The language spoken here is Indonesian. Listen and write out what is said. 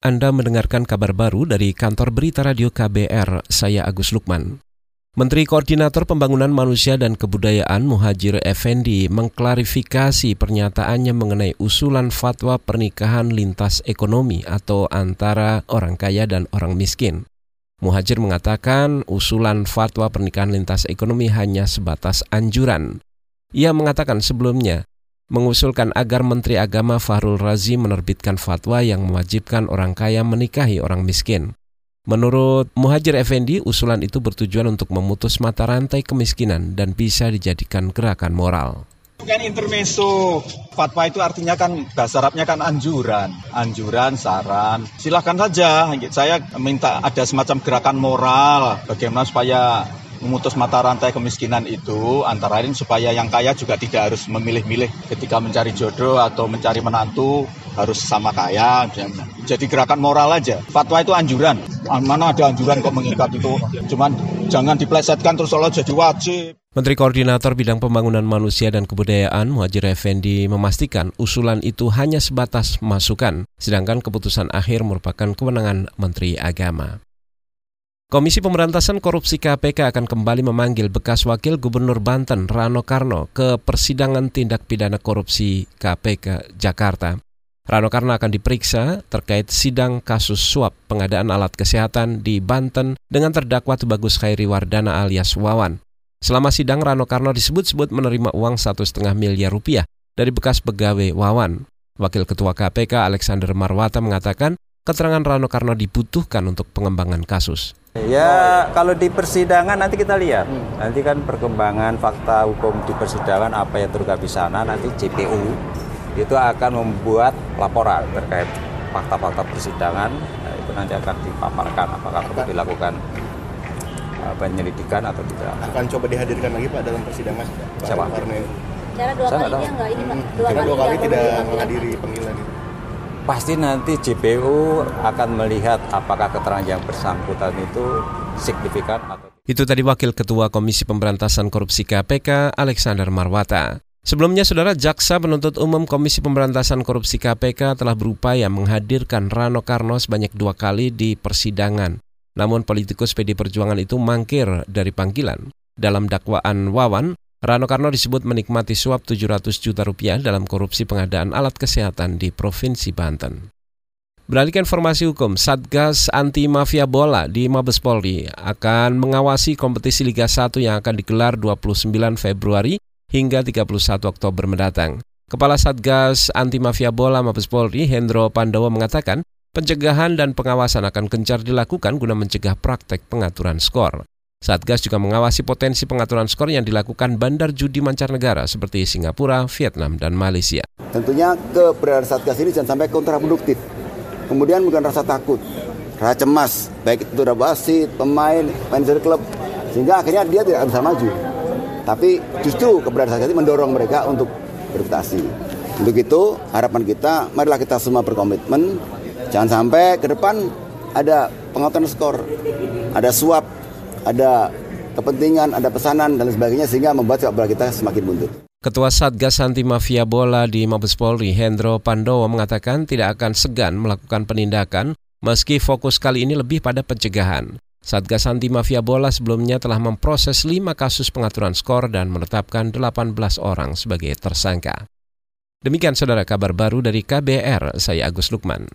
Anda mendengarkan kabar baru dari kantor berita radio KBR, saya Agus Lukman. Menteri Koordinator Pembangunan Manusia dan Kebudayaan Muhajir Effendi mengklarifikasi pernyataannya mengenai usulan fatwa pernikahan lintas ekonomi atau antara orang kaya dan orang miskin. Muhajir mengatakan usulan fatwa pernikahan lintas ekonomi hanya sebatas anjuran. Ia mengatakan sebelumnya mengusulkan agar Menteri Agama Fahrul Razi menerbitkan fatwa yang mewajibkan orang kaya menikahi orang miskin. Menurut Muhajir Effendi, usulan itu bertujuan untuk memutus mata rantai kemiskinan dan bisa dijadikan gerakan moral. Kan intermeso, fatwa itu artinya kan bahasa Arabnya kan anjuran, anjuran, saran. Silahkan saja, saya minta ada semacam gerakan moral, bagaimana supaya memutus mata rantai kemiskinan itu antara lain supaya yang kaya juga tidak harus memilih-milih ketika mencari jodoh atau mencari menantu harus sama kaya. Jadi gerakan moral aja. Fatwa itu anjuran. Mana ada anjuran kok mengikat itu. Cuman jangan diplesetkan terus Allah jadi wajib. Menteri Koordinator Bidang Pembangunan Manusia dan Kebudayaan Muhajir Effendi memastikan usulan itu hanya sebatas masukan, sedangkan keputusan akhir merupakan kewenangan Menteri Agama. Komisi Pemberantasan Korupsi KPK akan kembali memanggil bekas Wakil Gubernur Banten Rano Karno ke persidangan tindak pidana korupsi KPK Jakarta. Rano Karno akan diperiksa terkait sidang kasus suap pengadaan alat kesehatan di Banten dengan terdakwa Tubagus Khairi Wardana alias Wawan. Selama sidang Rano Karno disebut-sebut menerima uang satu setengah miliar rupiah dari bekas pegawai Wawan. Wakil Ketua KPK Alexander Marwata mengatakan keterangan Rano Karno dibutuhkan untuk pengembangan kasus. Ya kalau di persidangan nanti kita lihat. Hmm. Nanti kan perkembangan fakta hukum di persidangan apa yang terungkap di sana nanti JPU itu akan membuat laporan terkait fakta-fakta persidangan. Nah, itu nanti akan dipaparkan apakah perlu dilakukan uh, penyelidikan atau tidak. Akan coba dihadirkan lagi Pak dalam persidangan. Siapa? Cara dua kalinya enggak ini Pak? Dua, kali, dua kali tidak menghadiri panggilan itu pasti nanti JPU akan melihat apakah keterangan yang bersangkutan itu signifikan atau itu tadi Wakil Ketua Komisi Pemberantasan Korupsi KPK Alexander Marwata. Sebelumnya, Saudara Jaksa Penuntut Umum Komisi Pemberantasan Korupsi KPK telah berupaya menghadirkan Rano Karno sebanyak dua kali di persidangan. Namun politikus PD Perjuangan itu mangkir dari panggilan. Dalam dakwaan Wawan, Rano Karno disebut menikmati suap 700 juta rupiah dalam korupsi pengadaan alat kesehatan di Provinsi Banten. Beralih ke informasi hukum, Satgas Anti Mafia Bola di Mabes Polri akan mengawasi kompetisi Liga 1 yang akan digelar 29 Februari hingga 31 Oktober mendatang. Kepala Satgas Anti Mafia Bola Mabes Polri, Hendro Pandowo mengatakan, pencegahan dan pengawasan akan gencar dilakukan guna mencegah praktek pengaturan skor. Satgas juga mengawasi potensi pengaturan skor yang dilakukan bandar judi mancanegara seperti Singapura, Vietnam, dan Malaysia. Tentunya keberadaan Satgas ini jangan sampai kontraproduktif. Kemudian bukan rasa takut, rasa cemas, baik itu wasit, pemain, manajer klub, sehingga akhirnya dia tidak bisa maju. Tapi justru keberadaan Satgas ini mendorong mereka untuk berprestasi. Untuk itu harapan kita, marilah kita semua berkomitmen, jangan sampai ke depan ada pengaturan skor, ada suap, ada kepentingan, ada pesanan dan sebagainya sehingga membuat sepak bola kita semakin mundur. Ketua Satgas Anti Mafia Bola di Mabes Polri, Hendro Pandowo mengatakan tidak akan segan melakukan penindakan meski fokus kali ini lebih pada pencegahan. Satgas Anti Mafia Bola sebelumnya telah memproses lima kasus pengaturan skor dan menetapkan 18 orang sebagai tersangka. Demikian saudara kabar baru dari KBR, saya Agus Lukman.